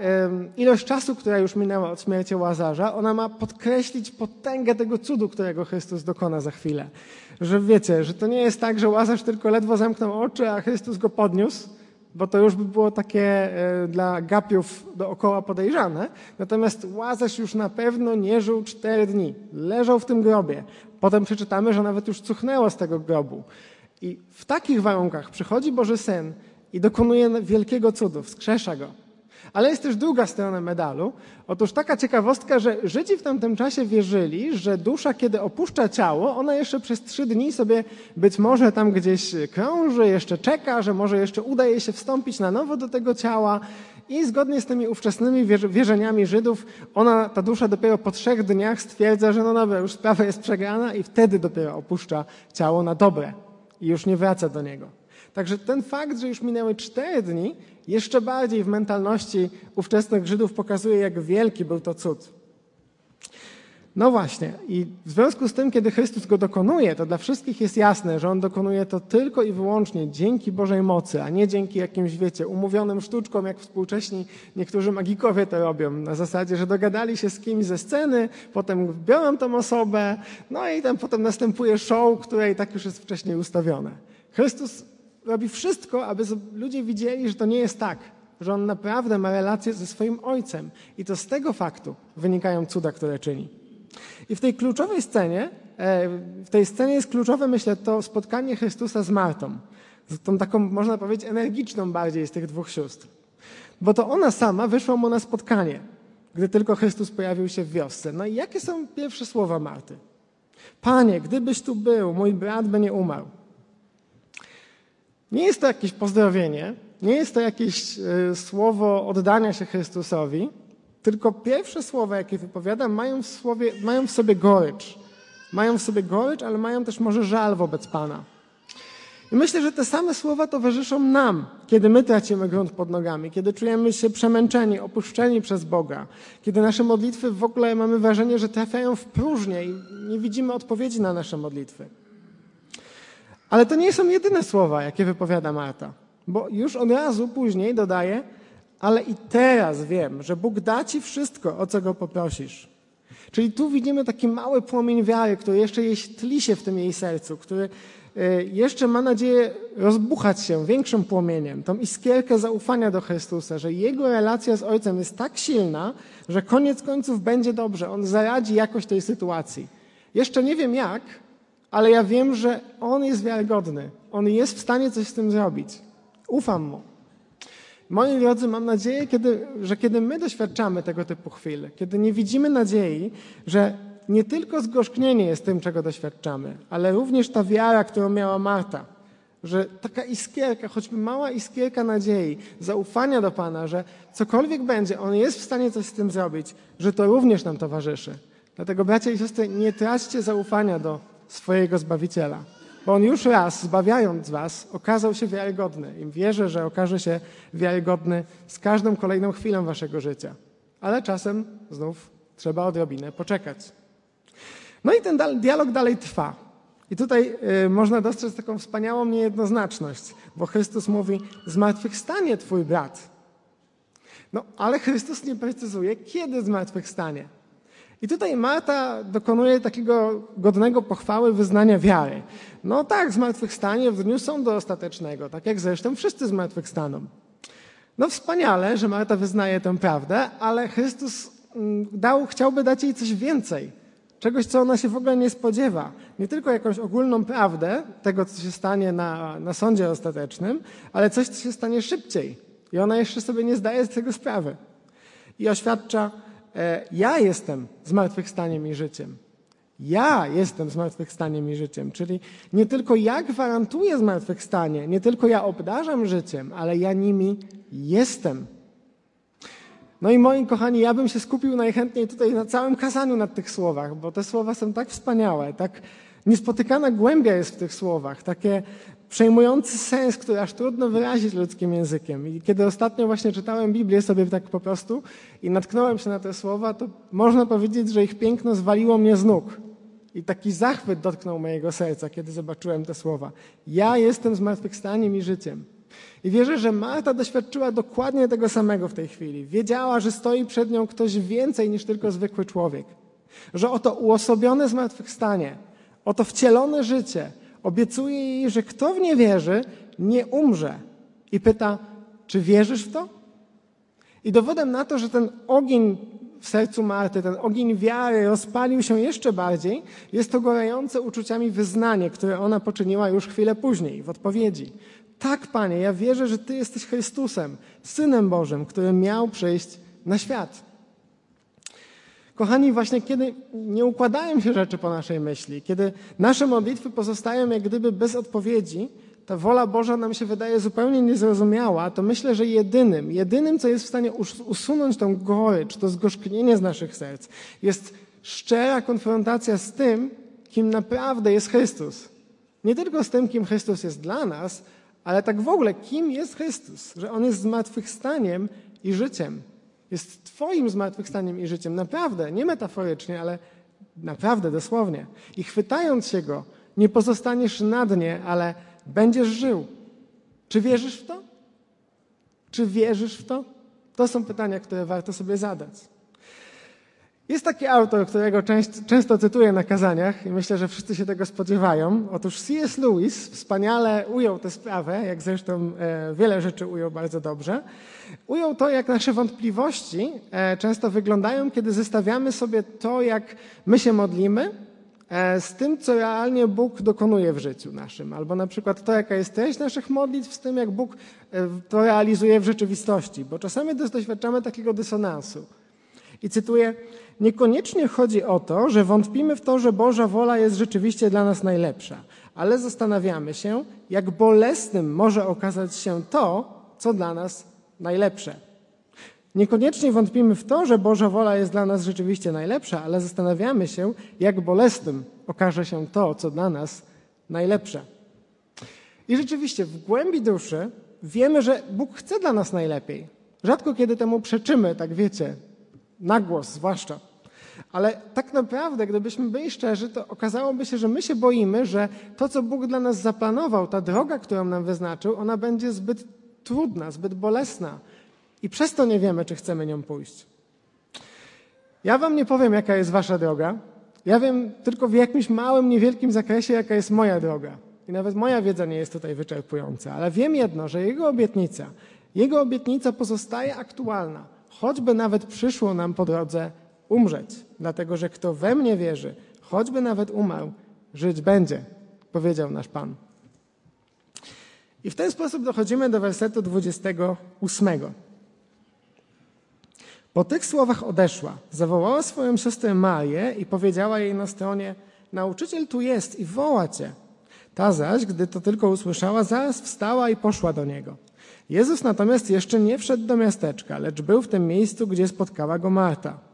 ilość czasu, która już minęła od śmierci Łazarza, ona ma podkreślić potęgę tego cudu, którego Chrystus dokona za chwilę. Że wiecie, że to nie jest tak, że Łazarz tylko ledwo zamknął oczy, a Chrystus go podniósł, bo to już by było takie e, dla gapiów dookoła podejrzane. Natomiast Łazarz już na pewno nie żył cztery dni. Leżał w tym grobie. Potem przeczytamy, że nawet już cuchnęło z tego grobu. I w takich warunkach przychodzi Boży Syn i dokonuje wielkiego cudu, wskrzesza go. Ale jest też druga strona medalu. Otóż taka ciekawostka, że Żydzi w tamtym czasie wierzyli, że dusza, kiedy opuszcza ciało, ona jeszcze przez trzy dni sobie być może tam gdzieś krąży, jeszcze czeka, że może jeszcze uda jej się wstąpić na nowo do tego ciała. I zgodnie z tymi ówczesnymi wierzeniami Żydów, ona, ta dusza dopiero po trzech dniach stwierdza, że no dobra, już sprawa jest przegrana i wtedy dopiero opuszcza ciało na dobre i już nie wraca do niego. Także ten fakt, że już minęły cztery dni, jeszcze bardziej w mentalności ówczesnych Żydów pokazuje, jak wielki był to cud. No właśnie, i w związku z tym, kiedy Chrystus go dokonuje, to dla wszystkich jest jasne, że on dokonuje to tylko i wyłącznie dzięki Bożej mocy, a nie dzięki jakimś, wiecie, umówionym sztuczkom, jak współcześni niektórzy magikowie to robią. Na zasadzie, że dogadali się z kimś ze sceny, potem biorą tą osobę, no i tam potem następuje show, które i tak już jest wcześniej ustawione. Chrystus robi wszystko, aby ludzie widzieli, że to nie jest tak, że on naprawdę ma relację ze swoim ojcem. I to z tego faktu wynikają cuda, które czyni. I w tej kluczowej scenie, e, w tej scenie jest kluczowe, myślę, to spotkanie Chrystusa z Martą. Z tą taką, można powiedzieć, energiczną bardziej z tych dwóch sióstr. Bo to ona sama wyszła mu na spotkanie, gdy tylko Chrystus pojawił się w wiosce. No i jakie są pierwsze słowa Marty? Panie, gdybyś tu był, mój brat by nie umarł. Nie jest to jakieś pozdrowienie, nie jest to jakieś e, słowo oddania się Chrystusowi, tylko pierwsze słowa, jakie wypowiadam, mają w, słowie, mają w sobie gorycz. Mają w sobie gorycz, ale mają też może żal wobec Pana. I myślę, że te same słowa towarzyszą nam, kiedy my tracimy grunt pod nogami, kiedy czujemy się przemęczeni, opuszczeni przez Boga, kiedy nasze modlitwy w ogóle mamy wrażenie, że trafiają w próżnię i nie widzimy odpowiedzi na nasze modlitwy. Ale to nie są jedyne słowa, jakie wypowiada Marta, bo już od razu później dodaje, ale i teraz wiem, że Bóg da ci wszystko, o co go poprosisz. Czyli tu widzimy taki mały płomień wiary, który jeszcze tli się w tym jej sercu, który e, jeszcze ma nadzieję rozbuchać się większym płomieniem, tą iskierkę zaufania do Chrystusa, że jego relacja z Ojcem jest tak silna, że koniec końców będzie dobrze. On zaradzi jakoś tej sytuacji. Jeszcze nie wiem jak, ale ja wiem, że On jest wiarygodny. On jest w stanie coś z tym zrobić. Ufam Mu. Moi drodzy, mam nadzieję, kiedy, że kiedy my doświadczamy tego typu chwil, kiedy nie widzimy nadziei, że nie tylko zgorzknienie jest tym, czego doświadczamy, ale również ta wiara, którą miała Marta, że taka iskierka, choćby mała iskierka nadziei, zaufania do Pana, że cokolwiek będzie, On jest w stanie coś z tym zrobić, że to również nam towarzyszy. Dlatego, bracia i siostry, nie traćcie zaufania do swojego Zbawiciela. Bo On już raz, zbawiając was, okazał się wiarygodny. I wierzę, że okaże się wiarygodny z każdą kolejną chwilą waszego życia. Ale czasem znów trzeba odrobinę poczekać. No i ten dialog dalej trwa. I tutaj y, można dostrzec taką wspaniałą niejednoznaczność, bo Chrystus mówi: Zmartwychwstanie Twój brat. No, ale Chrystus nie precyzuje, kiedy zmartwychwstanie. I tutaj Marta dokonuje takiego godnego pochwały wyznania wiary. No tak, zmartwychwstanie w dniu sądu ostatecznego, tak jak zresztą wszyscy zmartwychwstaną. No wspaniale, że Marta wyznaje tę prawdę, ale Chrystus mm, dał, chciałby dać jej coś więcej. Czegoś, co ona się w ogóle nie spodziewa. Nie tylko jakąś ogólną prawdę tego, co się stanie na, na sądzie ostatecznym, ale coś, co się stanie szybciej. I ona jeszcze sobie nie zdaje z tego sprawy. I oświadcza, ja jestem zmartwychwstaniem i życiem. Ja jestem zmartwychwstaniem i życiem, czyli nie tylko ja gwarantuję zmartwychwstanie, nie tylko ja obdarzam życiem, ale ja nimi jestem. No i moi kochani, ja bym się skupił najchętniej tutaj na całym kazaniu nad tych słowach, bo te słowa są tak wspaniałe, tak niespotykana głębia jest w tych słowach, takie przejmujący sens, który aż trudno wyrazić ludzkim językiem. I kiedy ostatnio właśnie czytałem Biblię sobie tak po prostu i natknąłem się na te słowa, to można powiedzieć, że ich piękno zwaliło mnie z nóg. I taki zachwyt dotknął mojego serca, kiedy zobaczyłem te słowa. Ja jestem zmartwychwstaniem i życiem. I wierzę, że Marta doświadczyła dokładnie tego samego w tej chwili. Wiedziała, że stoi przed nią ktoś więcej niż tylko zwykły człowiek. Że oto uosobione zmartwychwstanie, oto wcielone życie, Obiecuje jej, że kto w nie wierzy, nie umrze. I pyta, Czy wierzysz w to? I dowodem na to, że ten ogień w sercu Marty, ten ogień wiary rozpalił się jeszcze bardziej, jest to gorące uczuciami wyznanie, które ona poczyniła już chwilę później w odpowiedzi. Tak, Panie, ja wierzę, że Ty jesteś Chrystusem, Synem Bożym, który miał przyjść na świat. Kochani, właśnie kiedy nie układają się rzeczy po naszej myśli, kiedy nasze modlitwy pozostają jak gdyby bez odpowiedzi, ta wola Boża nam się wydaje zupełnie niezrozumiała, to myślę, że jedynym, jedynym, co jest w stanie usunąć tą gorycz, to zgorzknienie z naszych serc, jest szczera konfrontacja z tym, kim naprawdę jest Chrystus. Nie tylko z tym, kim Chrystus jest dla nas, ale tak w ogóle, kim jest Chrystus, że On jest zmartwychwstaniem i życiem. Jest Twoim zmartwychwstaniem i życiem. Naprawdę, nie metaforycznie, ale naprawdę, dosłownie. I chwytając się Go, nie pozostaniesz na dnie, ale będziesz żył. Czy wierzysz w to? Czy wierzysz w to? To są pytania, które warto sobie zadać. Jest taki autor, którego część, często cytuję na kazaniach i myślę, że wszyscy się tego spodziewają. Otóż C.S. Lewis wspaniale ujął tę sprawę, jak zresztą e, wiele rzeczy ujął bardzo dobrze. Ujął to, jak nasze wątpliwości e, często wyglądają, kiedy zestawiamy sobie to, jak my się modlimy, e, z tym, co realnie Bóg dokonuje w życiu naszym. Albo na przykład to, jaka jest treść naszych modlitw, z tym, jak Bóg to realizuje w rzeczywistości. Bo czasami doświadczamy takiego dysonansu. I cytuję, niekoniecznie chodzi o to, że wątpimy w to, że Boża wola jest rzeczywiście dla nas najlepsza, ale zastanawiamy się, jak bolesnym może okazać się to, co dla nas najlepsze. Niekoniecznie wątpimy w to, że Boża wola jest dla nas rzeczywiście najlepsza, ale zastanawiamy się, jak bolesnym okaże się to, co dla nas najlepsze. I rzeczywiście w głębi duszy wiemy, że Bóg chce dla nas najlepiej. Rzadko kiedy temu przeczymy, tak wiecie, na głos zwłaszcza. Ale tak naprawdę, gdybyśmy byli szczerzy, to okazałoby się, że my się boimy, że to, co Bóg dla nas zaplanował, ta droga, którą nam wyznaczył, ona będzie zbyt trudna, zbyt bolesna. I przez to nie wiemy, czy chcemy nią pójść. Ja wam nie powiem, jaka jest wasza droga. Ja wiem tylko w jakimś małym, niewielkim zakresie, jaka jest moja droga. I nawet moja wiedza nie jest tutaj wyczerpująca. Ale wiem jedno, że Jego obietnica, Jego obietnica pozostaje aktualna choćby nawet przyszło nam po drodze umrzeć, dlatego że kto we mnie wierzy, choćby nawet umarł, żyć będzie, powiedział nasz Pan. I w ten sposób dochodzimy do wersetu 28. Po tych słowach odeszła, zawołała swoją siostrę Marię i powiedziała jej na stronie: Nauczyciel tu jest i woła cię. Ta zaś, gdy to tylko usłyszała, zaraz wstała i poszła do niego. Jezus natomiast jeszcze nie wszedł do miasteczka, lecz był w tym miejscu, gdzie spotkała go Marta.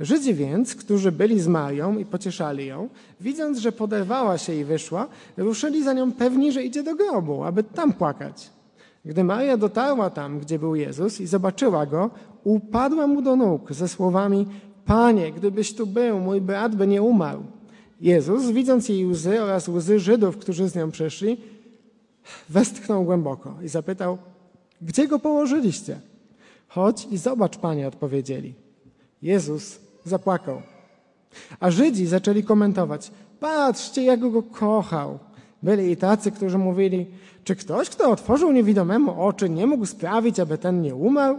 Żydzi więc, którzy byli z Marią i pocieszali ją, widząc, że poderwała się i wyszła, ruszyli za nią pewni, że idzie do grobu, aby tam płakać. Gdy Maria dotarła tam, gdzie był Jezus i zobaczyła go, upadła mu do nóg ze słowami: Panie, gdybyś tu był, mój brat by nie umarł. Jezus, widząc jej łzy oraz łzy Żydów, którzy z nią przyszli, westchnął głęboko i zapytał: gdzie go położyliście? Chodź i zobacz, panie, odpowiedzieli. Jezus zapłakał. A Żydzi zaczęli komentować: Patrzcie, jak go kochał. Byli i tacy, którzy mówili: Czy ktoś, kto otworzył niewidomemu oczy, nie mógł sprawić, aby ten nie umarł?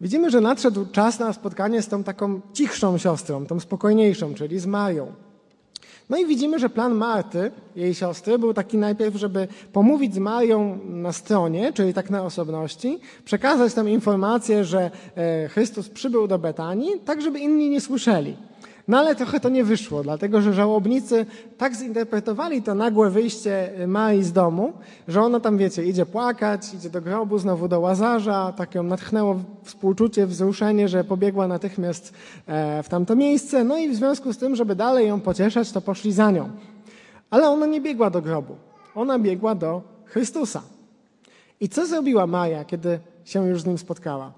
Widzimy, że nadszedł czas na spotkanie z tą taką cichszą siostrą, tą spokojniejszą, czyli z Marią. No i widzimy, że plan Marty, jej siostry, był taki najpierw, żeby pomówić z Marią na stronie, czyli tak na osobności, przekazać tam informację, że e, Chrystus przybył do Betanii, tak żeby inni nie słyszeli. No ale trochę to nie wyszło, dlatego że żałobnicy tak zinterpretowali to nagłe wyjście Marii z domu, że ona tam, wiecie, idzie płakać, idzie do grobu, znowu do łazarza, tak ją natchnęło współczucie, wzruszenie, że pobiegła natychmiast e, w tamto miejsce. No i w związku z tym, żeby dalej ją pocieszać, to poszli za nią. Ale ona nie biegła do grobu. Ona biegła do Chrystusa. I co zrobiła Maja, kiedy się już z nim spotkała?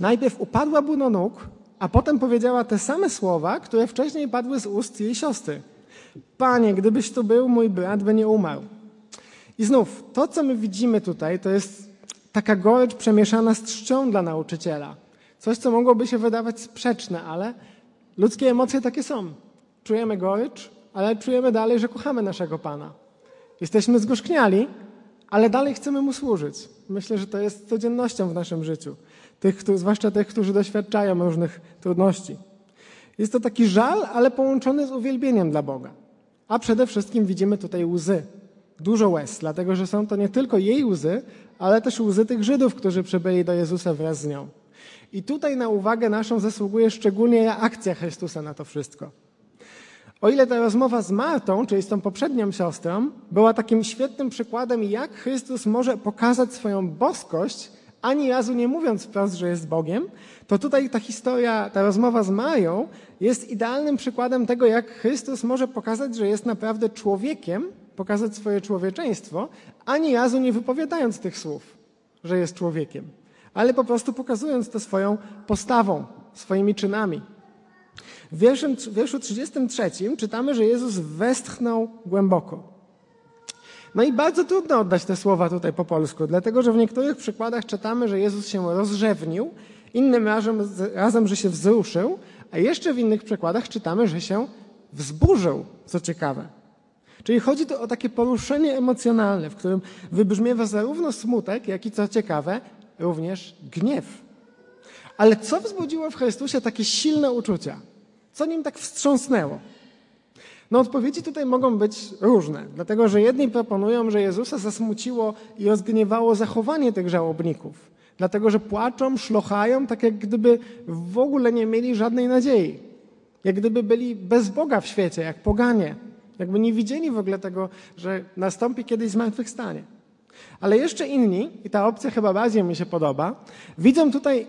Najpierw upadła mu do nóg, a potem powiedziała te same słowa, które wcześniej padły z ust jej siostry. Panie, gdybyś tu był, mój brat by nie umarł. I znów, to co my widzimy tutaj, to jest taka gorycz przemieszana z trzcią dla nauczyciela. Coś, co mogłoby się wydawać sprzeczne, ale ludzkie emocje takie są. Czujemy gorycz, ale czujemy dalej, że kochamy naszego Pana. Jesteśmy zgorzkniali, ale dalej chcemy Mu służyć. Myślę, że to jest codziennością w naszym życiu, tych, zwłaszcza tych, którzy doświadczają różnych trudności. Jest to taki żal, ale połączony z uwielbieniem dla Boga. A przede wszystkim widzimy tutaj łzy. Dużo łez, dlatego że są to nie tylko jej łzy, ale też łzy tych Żydów, którzy przybyli do Jezusa wraz z nią. I tutaj na uwagę naszą zasługuje szczególnie reakcja Chrystusa na to wszystko. O ile ta rozmowa z Martą, czyli z tą poprzednią siostrą, była takim świetnym przykładem, jak Chrystus może pokazać swoją boskość, ani razu nie mówiąc wprost, że jest Bogiem, to tutaj ta historia, ta rozmowa z Mają jest idealnym przykładem tego, jak Chrystus może pokazać, że jest naprawdę człowiekiem, pokazać swoje człowieczeństwo, ani razu nie wypowiadając tych słów, że jest człowiekiem, ale po prostu pokazując to swoją postawą, swoimi czynami. W wierszu, w wierszu 33 czytamy, że Jezus westchnął głęboko. No i bardzo trudno oddać te słowa tutaj po polsku, dlatego że w niektórych przykładach czytamy, że Jezus się rozrzewnił, innym razem, razem, że się wzruszył, a jeszcze w innych przykładach czytamy, że się wzburzył, co ciekawe. Czyli chodzi tu o takie poruszenie emocjonalne, w którym wybrzmiewa zarówno smutek, jak i co ciekawe, również gniew. Ale co wzbudziło w Chrystusie takie silne uczucia? Co nim tak wstrząsnęło? No odpowiedzi tutaj mogą być różne, dlatego że jedni proponują, że Jezusa zasmuciło i rozgniewało zachowanie tych żałobników, dlatego że płaczą, szlochają, tak jak gdyby w ogóle nie mieli żadnej nadziei, jak gdyby byli bez Boga w świecie, jak poganie, jakby nie widzieli w ogóle tego, że nastąpi kiedyś zmartwychwstanie. Ale jeszcze inni, i ta opcja chyba bardziej mi się podoba, widzą tutaj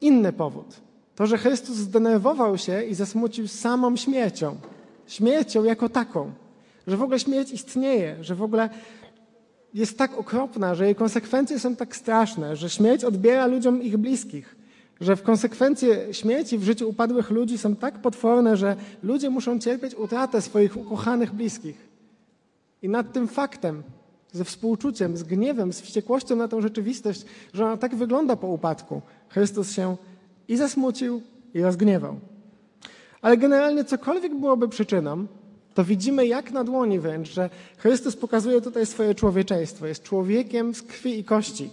inny powód. To, że Chrystus zdenerwował się i zasmucił samą śmiercią, śmiercią jako taką, że w ogóle śmierć istnieje, że w ogóle jest tak okropna, że jej konsekwencje są tak straszne, że śmierć odbiera ludziom ich bliskich, że w konsekwencje śmierci w życiu upadłych ludzi są tak potworne, że ludzie muszą cierpieć utratę swoich ukochanych bliskich. I nad tym faktem, ze współczuciem, z gniewem, z wściekłością na tą rzeczywistość, że ona tak wygląda po upadku, Chrystus się i zasmucił, i rozgniewał. Ale generalnie cokolwiek byłoby przyczyną, to widzimy jak na dłoni wręcz, że Chrystus pokazuje tutaj swoje człowieczeństwo. Jest człowiekiem z krwi i kości.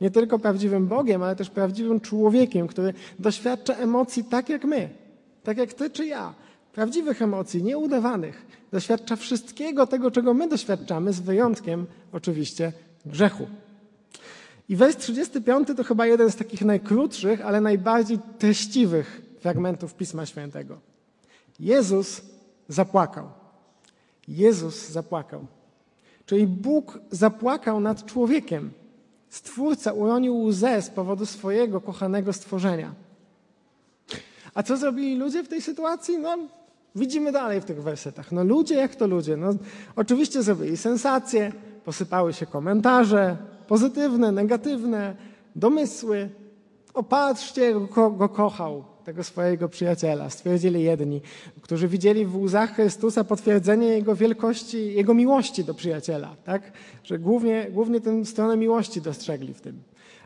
Nie tylko prawdziwym Bogiem, ale też prawdziwym człowiekiem, który doświadcza emocji tak jak my, tak jak ty czy ja. Prawdziwych emocji, nieudawanych. Doświadcza wszystkiego tego, czego my doświadczamy, z wyjątkiem oczywiście grzechu. I wers 35 to chyba jeden z takich najkrótszych, ale najbardziej treściwych fragmentów Pisma Świętego. Jezus zapłakał. Jezus zapłakał. Czyli Bóg zapłakał nad człowiekiem. Stwórca uronił łzę z powodu swojego kochanego stworzenia. A co zrobili ludzie w tej sytuacji? No, widzimy dalej w tych wersetach. No, ludzie jak to ludzie. No, oczywiście zrobili sensacje, posypały się komentarze, pozytywne, negatywne, domysły. Opatrzcie, go, go kochał tego swojego przyjaciela, stwierdzili jedni, którzy widzieli w łzach Chrystusa potwierdzenie Jego wielkości, Jego miłości do przyjaciela, tak? Że głównie, głównie tę stronę miłości dostrzegli w tym.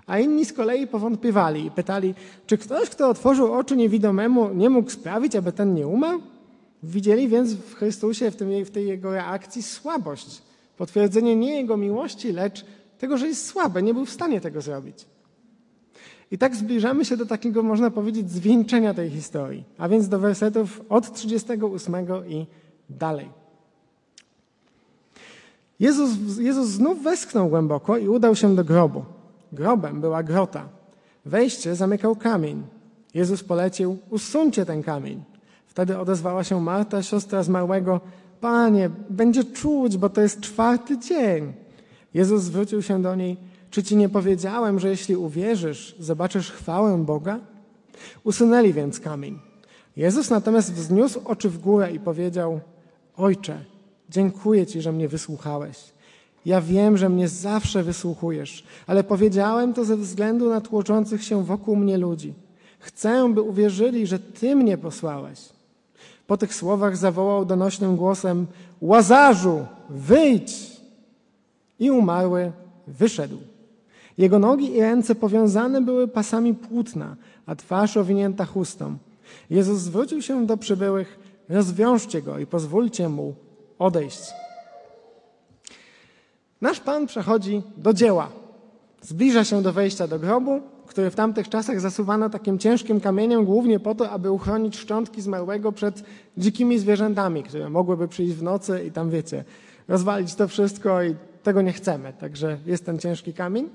A inni z kolei powątpiewali i pytali, czy ktoś, kto otworzył oczy niewidomemu, nie mógł sprawić, aby ten nie umarł? Widzieli więc w Chrystusie, w, tym, w tej Jego reakcji słabość. Potwierdzenie nie Jego miłości, lecz tego, że jest słaby, nie był w stanie tego zrobić. I tak zbliżamy się do takiego, można powiedzieć, zwieńczenia tej historii, a więc do wersetów od 38 i dalej. Jezus, Jezus znów westchnął głęboko i udał się do grobu. Grobem była grota. Wejście zamykał kamień. Jezus polecił, usuńcie ten kamień. Wtedy odezwała się Marta, siostra zmarłego, Panie, będzie czuć, bo to jest czwarty dzień. Jezus zwrócił się do niej, czy ci nie powiedziałem, że jeśli uwierzysz, zobaczysz chwałę Boga? Usunęli więc kamień. Jezus natomiast wzniósł oczy w górę i powiedział: Ojcze, dziękuję Ci, że mnie wysłuchałeś. Ja wiem, że mnie zawsze wysłuchujesz, ale powiedziałem to ze względu na tłoczących się wokół mnie ludzi. Chcę, by uwierzyli, że Ty mnie posłałeś. Po tych słowach zawołał donośnym głosem: Łazarzu, wyjdź! I umarły wyszedł. Jego nogi i ręce powiązane były pasami płótna, a twarz owinięta chustą. Jezus zwrócił się do przybyłych: Rozwiążcie go i pozwólcie mu odejść. nasz Pan przechodzi do dzieła. Zbliża się do wejścia do grobu, który w tamtych czasach zasuwano takim ciężkim kamieniem, głównie po to, aby uchronić szczątki zmarłego przed dzikimi zwierzętami, które mogłyby przyjść w nocy i tam, wiecie, rozwalić to wszystko i tego nie chcemy. Także jest ten ciężki kamień.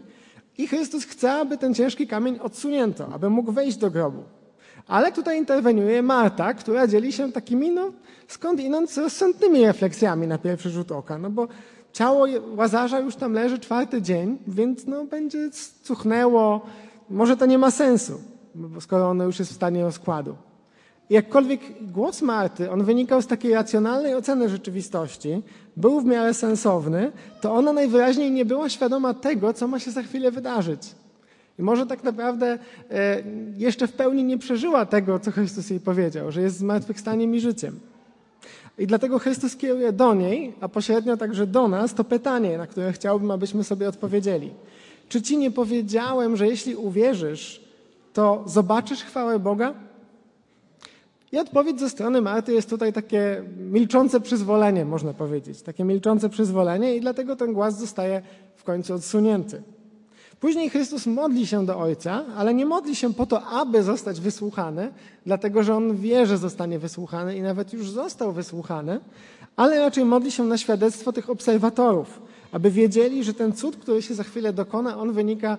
I Chrystus chce, aby ten ciężki kamień odsunięto, aby mógł wejść do grobu. Ale tutaj interweniuje Marta, która dzieli się takimi, no skąd inąd, rozsądnymi refleksjami na pierwszy rzut oka. No bo ciało Łazarza już tam leży czwarty dzień, więc no będzie cuchnęło. Może to nie ma sensu, skoro ono już jest w stanie rozkładu. Jakkolwiek głos Marty, on wynikał z takiej racjonalnej oceny rzeczywistości, był w miarę sensowny, to ona najwyraźniej nie była świadoma tego, co ma się za chwilę wydarzyć. I może tak naprawdę e, jeszcze w pełni nie przeżyła tego, co Chrystus jej powiedział, że jest zmartwychwstaniem i życiem. I dlatego Chrystus kieruje do niej, a pośrednio także do nas, to pytanie, na które chciałbym, abyśmy sobie odpowiedzieli. Czy ci nie powiedziałem, że jeśli uwierzysz, to zobaczysz chwałę Boga? I odpowiedź ze strony Marty jest tutaj takie milczące przyzwolenie, można powiedzieć. Takie milczące przyzwolenie i dlatego ten głaz zostaje w końcu odsunięty. Później Chrystus modli się do Ojca, ale nie modli się po to, aby zostać wysłuchany, dlatego że On wie, że zostanie wysłuchany i nawet już został wysłuchany, ale raczej modli się na świadectwo tych obserwatorów, aby wiedzieli, że ten cud, który się za chwilę dokona, on wynika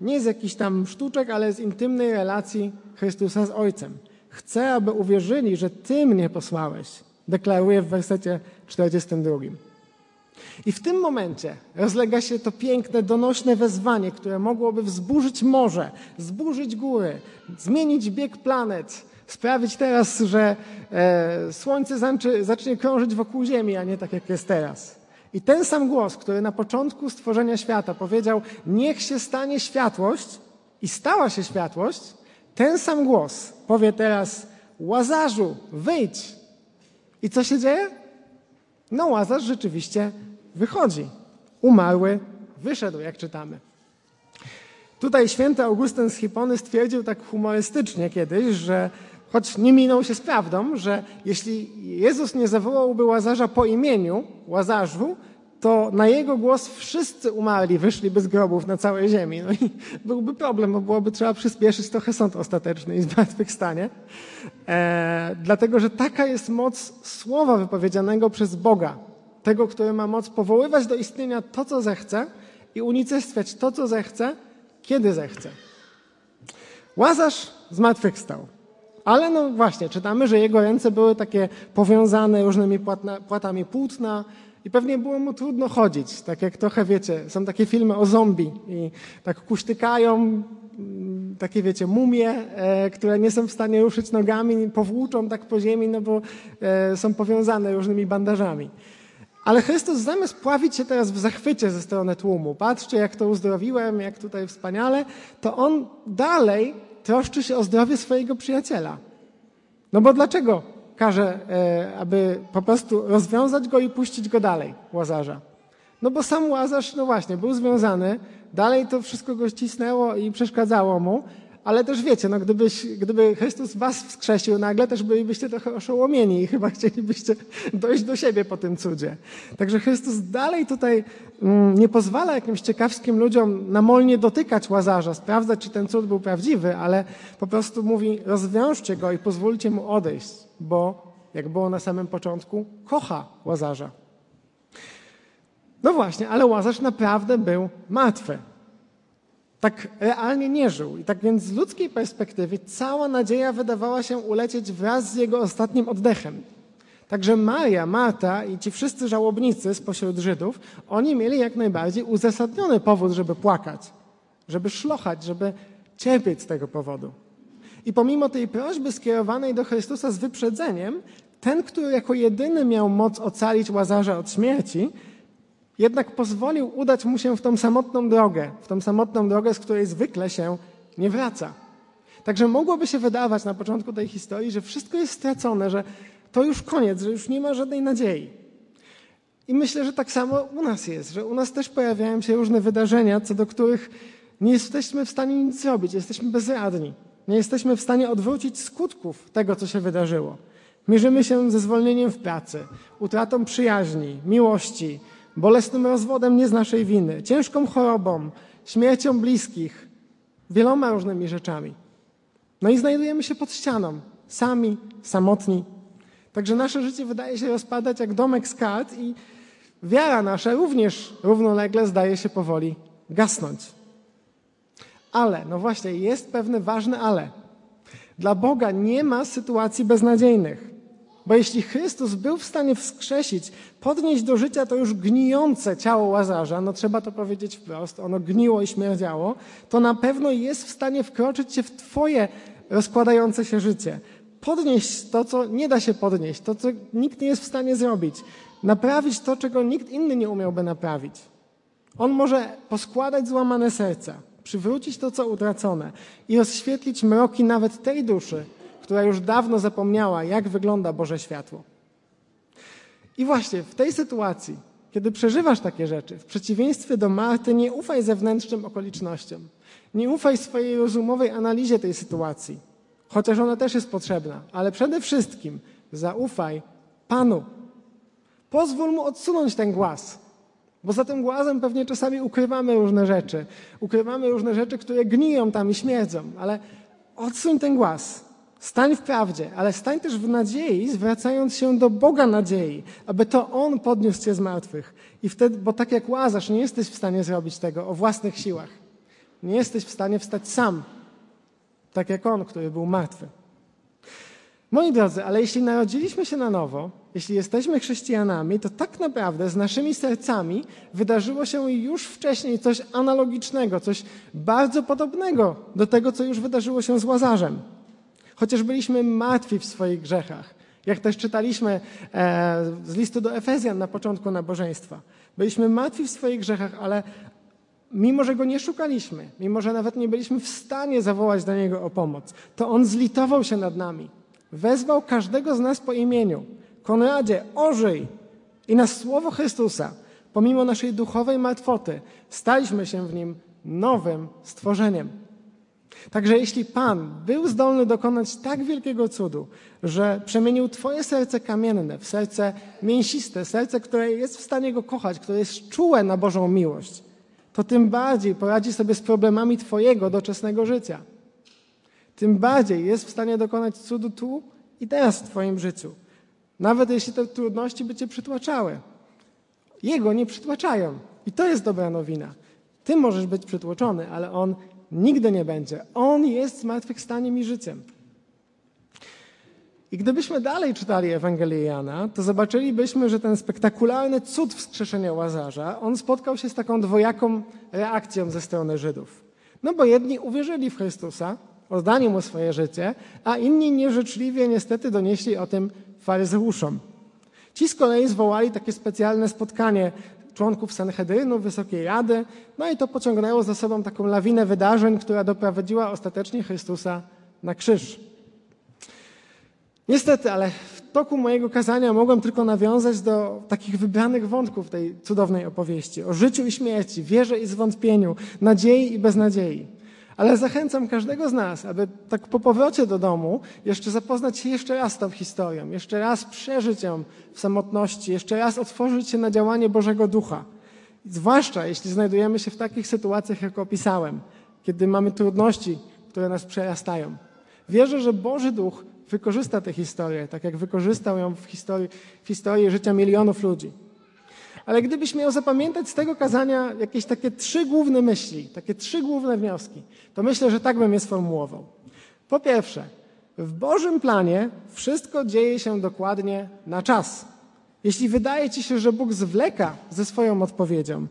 nie z jakichś tam sztuczek, ale z intymnej relacji Chrystusa z Ojcem. Chcę, aby uwierzyli, że Ty mnie posłałeś, deklaruje w wersecie 42. I w tym momencie rozlega się to piękne, donośne wezwanie, które mogłoby wzburzyć morze, zburzyć góry, zmienić bieg planet, sprawić teraz, że e, Słońce zacznie, zacznie krążyć wokół Ziemi, a nie tak jak jest teraz. I ten sam głos, który na początku stworzenia świata powiedział: Niech się stanie światłość, i stała się światłość, ten sam głos powie teraz: Łazarzu, wyjdź. I co się dzieje? No, Łazarz rzeczywiście wychodzi. Umarły, wyszedł, jak czytamy. Tutaj święty Augustyn z Hipony stwierdził tak humorystycznie kiedyś, że choć nie minął się z prawdą, że jeśli Jezus nie zawołałby Łazarza po imieniu, Łazarzu, to na jego głos wszyscy umarli, wyszliby z grobów na całej ziemi. No i byłby problem, bo byłoby trzeba przyspieszyć trochę sąd ostateczny i zmartwychwstanie. E, dlatego, że taka jest moc słowa wypowiedzianego przez Boga, tego, który ma moc powoływać do istnienia to, co zechce i unicestwiać to, co zechce, kiedy zechce. Łazarz zmartwychwstał. Ale no właśnie, czytamy, że jego ręce były takie powiązane różnymi płatna, płatami płótna, i pewnie było mu trudno chodzić, tak jak trochę wiecie, są takie filmy o zombie i tak kuśtykają, mm, takie wiecie, mumie, e, które nie są w stanie ruszyć nogami, powłóczą tak po ziemi, no bo e, są powiązane różnymi bandażami. Ale Chrystus zamiast pławić się teraz w zachwycie ze strony tłumu, patrzcie jak to uzdrowiłem, jak tutaj wspaniale, to on dalej troszczy się o zdrowie swojego przyjaciela. No bo dlaczego każe, e, aby po prostu rozwiązać go i puścić go dalej, Łazarza. No bo sam Łazarz, no właśnie, był związany, dalej to wszystko go ścisnęło i przeszkadzało mu, ale też wiecie, no gdybyś, gdyby Chrystus was wskrzesił nagle, też bylibyście trochę oszołomieni i chyba chcielibyście dojść do siebie po tym cudzie. Także Chrystus dalej tutaj mm, nie pozwala jakimś ciekawskim ludziom namolnie dotykać Łazarza, sprawdzać, czy ten cud był prawdziwy, ale po prostu mówi, rozwiążcie go i pozwólcie mu odejść, bo, jak było na samym początku, kocha Łazarza. No właśnie, ale Łazarz naprawdę był martwy tak realnie nie żył. I tak więc z ludzkiej perspektywy cała nadzieja wydawała się ulecieć wraz z jego ostatnim oddechem. Także Maria, Marta i ci wszyscy żałobnicy spośród Żydów, oni mieli jak najbardziej uzasadniony powód, żeby płakać, żeby szlochać, żeby cierpieć z tego powodu. I pomimo tej prośby skierowanej do Chrystusa z wyprzedzeniem, ten, który jako jedyny miał moc ocalić Łazarza od śmierci, jednak pozwolił udać mu się w tą samotną drogę, w tą samotną drogę, z której zwykle się nie wraca. Także mogłoby się wydawać na początku tej historii, że wszystko jest stracone, że to już koniec, że już nie ma żadnej nadziei. I myślę, że tak samo u nas jest, że u nas też pojawiają się różne wydarzenia, co do których nie jesteśmy w stanie nic zrobić, jesteśmy bezradni. Nie jesteśmy w stanie odwrócić skutków tego, co się wydarzyło. Mierzymy się ze zwolnieniem w pracy, utratą przyjaźni, miłości, bolesnym rozwodem nie z naszej winy, ciężką chorobą, śmiercią bliskich, wieloma różnymi rzeczami. No i znajdujemy się pod ścianą, sami, samotni. Także nasze życie wydaje się rozpadać jak domek z kart i wiara nasza również równolegle zdaje się powoli gasnąć. Ale, no właśnie, jest pewne ważne ale. Dla Boga nie ma sytuacji beznadziejnych. Bo jeśli Chrystus był w stanie wskrzesić, podnieść do życia to już gnijące ciało Łazarza, no trzeba to powiedzieć wprost, ono gniło i śmierdziało, to na pewno jest w stanie wkroczyć się w Twoje rozkładające się życie. Podnieść to, co nie da się podnieść, to, co nikt nie jest w stanie zrobić. Naprawić to, czego nikt inny nie umiałby naprawić. On może poskładać złamane serca, przywrócić to, co utracone i rozświetlić mroki nawet tej duszy, która już dawno zapomniała, jak wygląda Boże światło. I właśnie w tej sytuacji, kiedy przeżywasz takie rzeczy, w przeciwieństwie do Marty, nie ufaj zewnętrznym okolicznościom. Nie ufaj swojej rozumowej analizie tej sytuacji, chociaż ona też jest potrzebna, ale przede wszystkim zaufaj Panu. Pozwól mu odsunąć ten głaz, bo za tym głazem pewnie czasami ukrywamy różne rzeczy. Ukrywamy różne rzeczy, które gniją tam i śmierdzą, ale odsuń ten głaz. Stań w prawdzie, ale stań też w nadziei, zwracając się do Boga nadziei, aby to On podniósł cię z martwych. I wtedy, bo tak jak Łazarz, nie jesteś w stanie zrobić tego o własnych siłach. Nie jesteś w stanie wstać sam, tak jak On, który był martwy. Moi drodzy, ale jeśli narodziliśmy się na nowo, jeśli jesteśmy chrześcijanami, to tak naprawdę z naszymi sercami wydarzyło się już wcześniej coś analogicznego, coś bardzo podobnego do tego, co już wydarzyło się z Łazarzem. Chociaż byliśmy martwi w swoich grzechach, jak też czytaliśmy e, z listu do Efezjan na początku nabożeństwa. Byliśmy martwi w swoich grzechach, ale mimo, że go nie szukaliśmy, mimo, że nawet nie byliśmy w stanie zawołać do niego o pomoc, to on zlitował się nad nami. Wezwał każdego z nas po imieniu. Konradzie, ożyj! I na słowo Chrystusa, pomimo naszej duchowej martwoty, staliśmy się w nim nowym stworzeniem. Także jeśli Pan był zdolny dokonać tak wielkiego cudu, że przemienił Twoje serce kamienne w serce mięsiste, serce, które jest w stanie Go kochać, które jest czułe na Bożą miłość, to tym bardziej poradzi sobie z problemami Twojego doczesnego życia. Tym bardziej jest w stanie dokonać cudu tu i teraz w Twoim życiu. Nawet jeśli te trudności by Cię przytłaczały. Jego nie przytłaczają. I to jest dobra nowina. Ty możesz być przytłoczony, ale On Nigdy nie będzie. On jest zmartwychwstaniem i życiem. I gdybyśmy dalej czytali Ewangelię Jana, to zobaczylibyśmy, że ten spektakularny cud wskrzeszenia Łazarza, on spotkał się z taką dwojaką reakcją ze strony Żydów. No bo jedni uwierzyli w Chrystusa, oddali mu swoje życie, a inni nieżyczliwie niestety donieśli o tym faryzeuszom. Ci z kolei zwołali takie specjalne spotkanie członków Sanhedrynu, Wysokiej Rady, no i to pociągnęło za sobą taką lawinę wydarzeń, która doprowadziła ostatecznie Chrystusa na krzyż. Niestety, ale w toku mojego kazania mogłem tylko nawiązać do takich wybranych wątków tej cudownej opowieści o życiu i śmierci, wierze i zwątpieniu, nadziei i beznadziei. Ale zachęcam każdego z nas, aby tak po powrocie do domu jeszcze zapoznać się jeszcze raz z tą historią, jeszcze raz przeżyć ją w samotności, jeszcze raz otworzyć się na działanie Bożego Ducha. Zwłaszcza jeśli znajdujemy się w takich sytuacjach, jak opisałem, kiedy mamy trudności, które nas przerastają. Wierzę, że Boży Duch wykorzysta tę historię, tak jak wykorzystał ją w historii, w historii życia milionów ludzi. Ale gdybyś miał zapamiętać z tego kazania jakieś takie trzy główne myśli, takie trzy główne wnioski, to myślę, że tak bym je sformułował. Po pierwsze, w Bożym planie wszystko dzieje się dokładnie na czas. Jeśli wydaje ci się, że Bóg zwleka ze swoją odpowiedzią,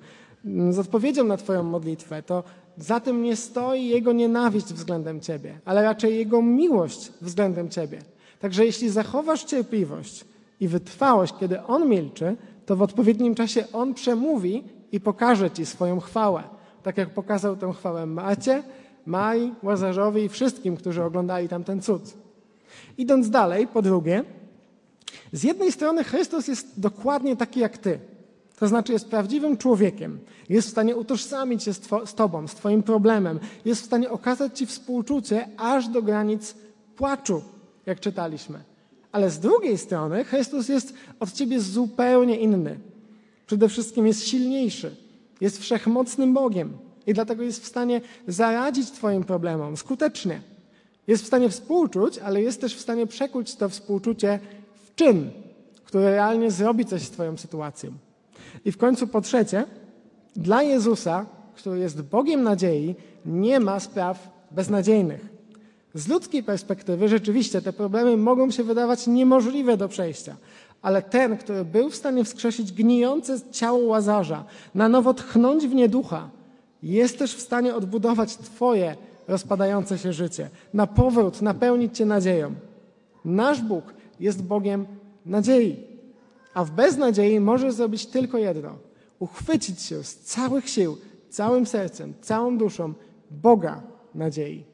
z odpowiedzią na Twoją modlitwę, to za tym nie stoi Jego nienawiść względem Ciebie, ale raczej Jego miłość względem Ciebie. Także jeśli zachowasz cierpliwość i wytrwałość, kiedy On milczy, to w odpowiednim czasie On przemówi i pokaże Ci swoją chwałę. Tak jak pokazał tę chwałę Macie, Maj, Łazarzowi i wszystkim, którzy oglądali tam ten cud. Idąc dalej, po drugie, z jednej strony Chrystus jest dokładnie taki jak Ty. To znaczy jest prawdziwym człowiekiem. Jest w stanie utożsamić się z, z Tobą, z Twoim problemem. Jest w stanie okazać Ci współczucie aż do granic płaczu, jak czytaliśmy. Ale z drugiej strony Chrystus jest od ciebie zupełnie inny. Przede wszystkim jest silniejszy, jest wszechmocnym Bogiem i dlatego jest w stanie zaradzić Twoim problemom skutecznie. Jest w stanie współczuć, ale jest też w stanie przekuć to współczucie w czyn, który realnie zrobi coś z Twoją sytuacją. I w końcu po trzecie, dla Jezusa, który jest Bogiem nadziei, nie ma spraw beznadziejnych. Z ludzkiej perspektywy rzeczywiście te problemy mogą się wydawać niemożliwe do przejścia, ale ten, który był w stanie wskrzesić gnijące ciało łazarza, na nowo tchnąć w nie ducha, jest też w stanie odbudować Twoje rozpadające się życie, na powrót napełnić Cię nadzieją. Nasz Bóg jest Bogiem nadziei, a w beznadziei może zrobić tylko jedno: uchwycić się z całych sił, całym sercem, całą duszą Boga nadziei.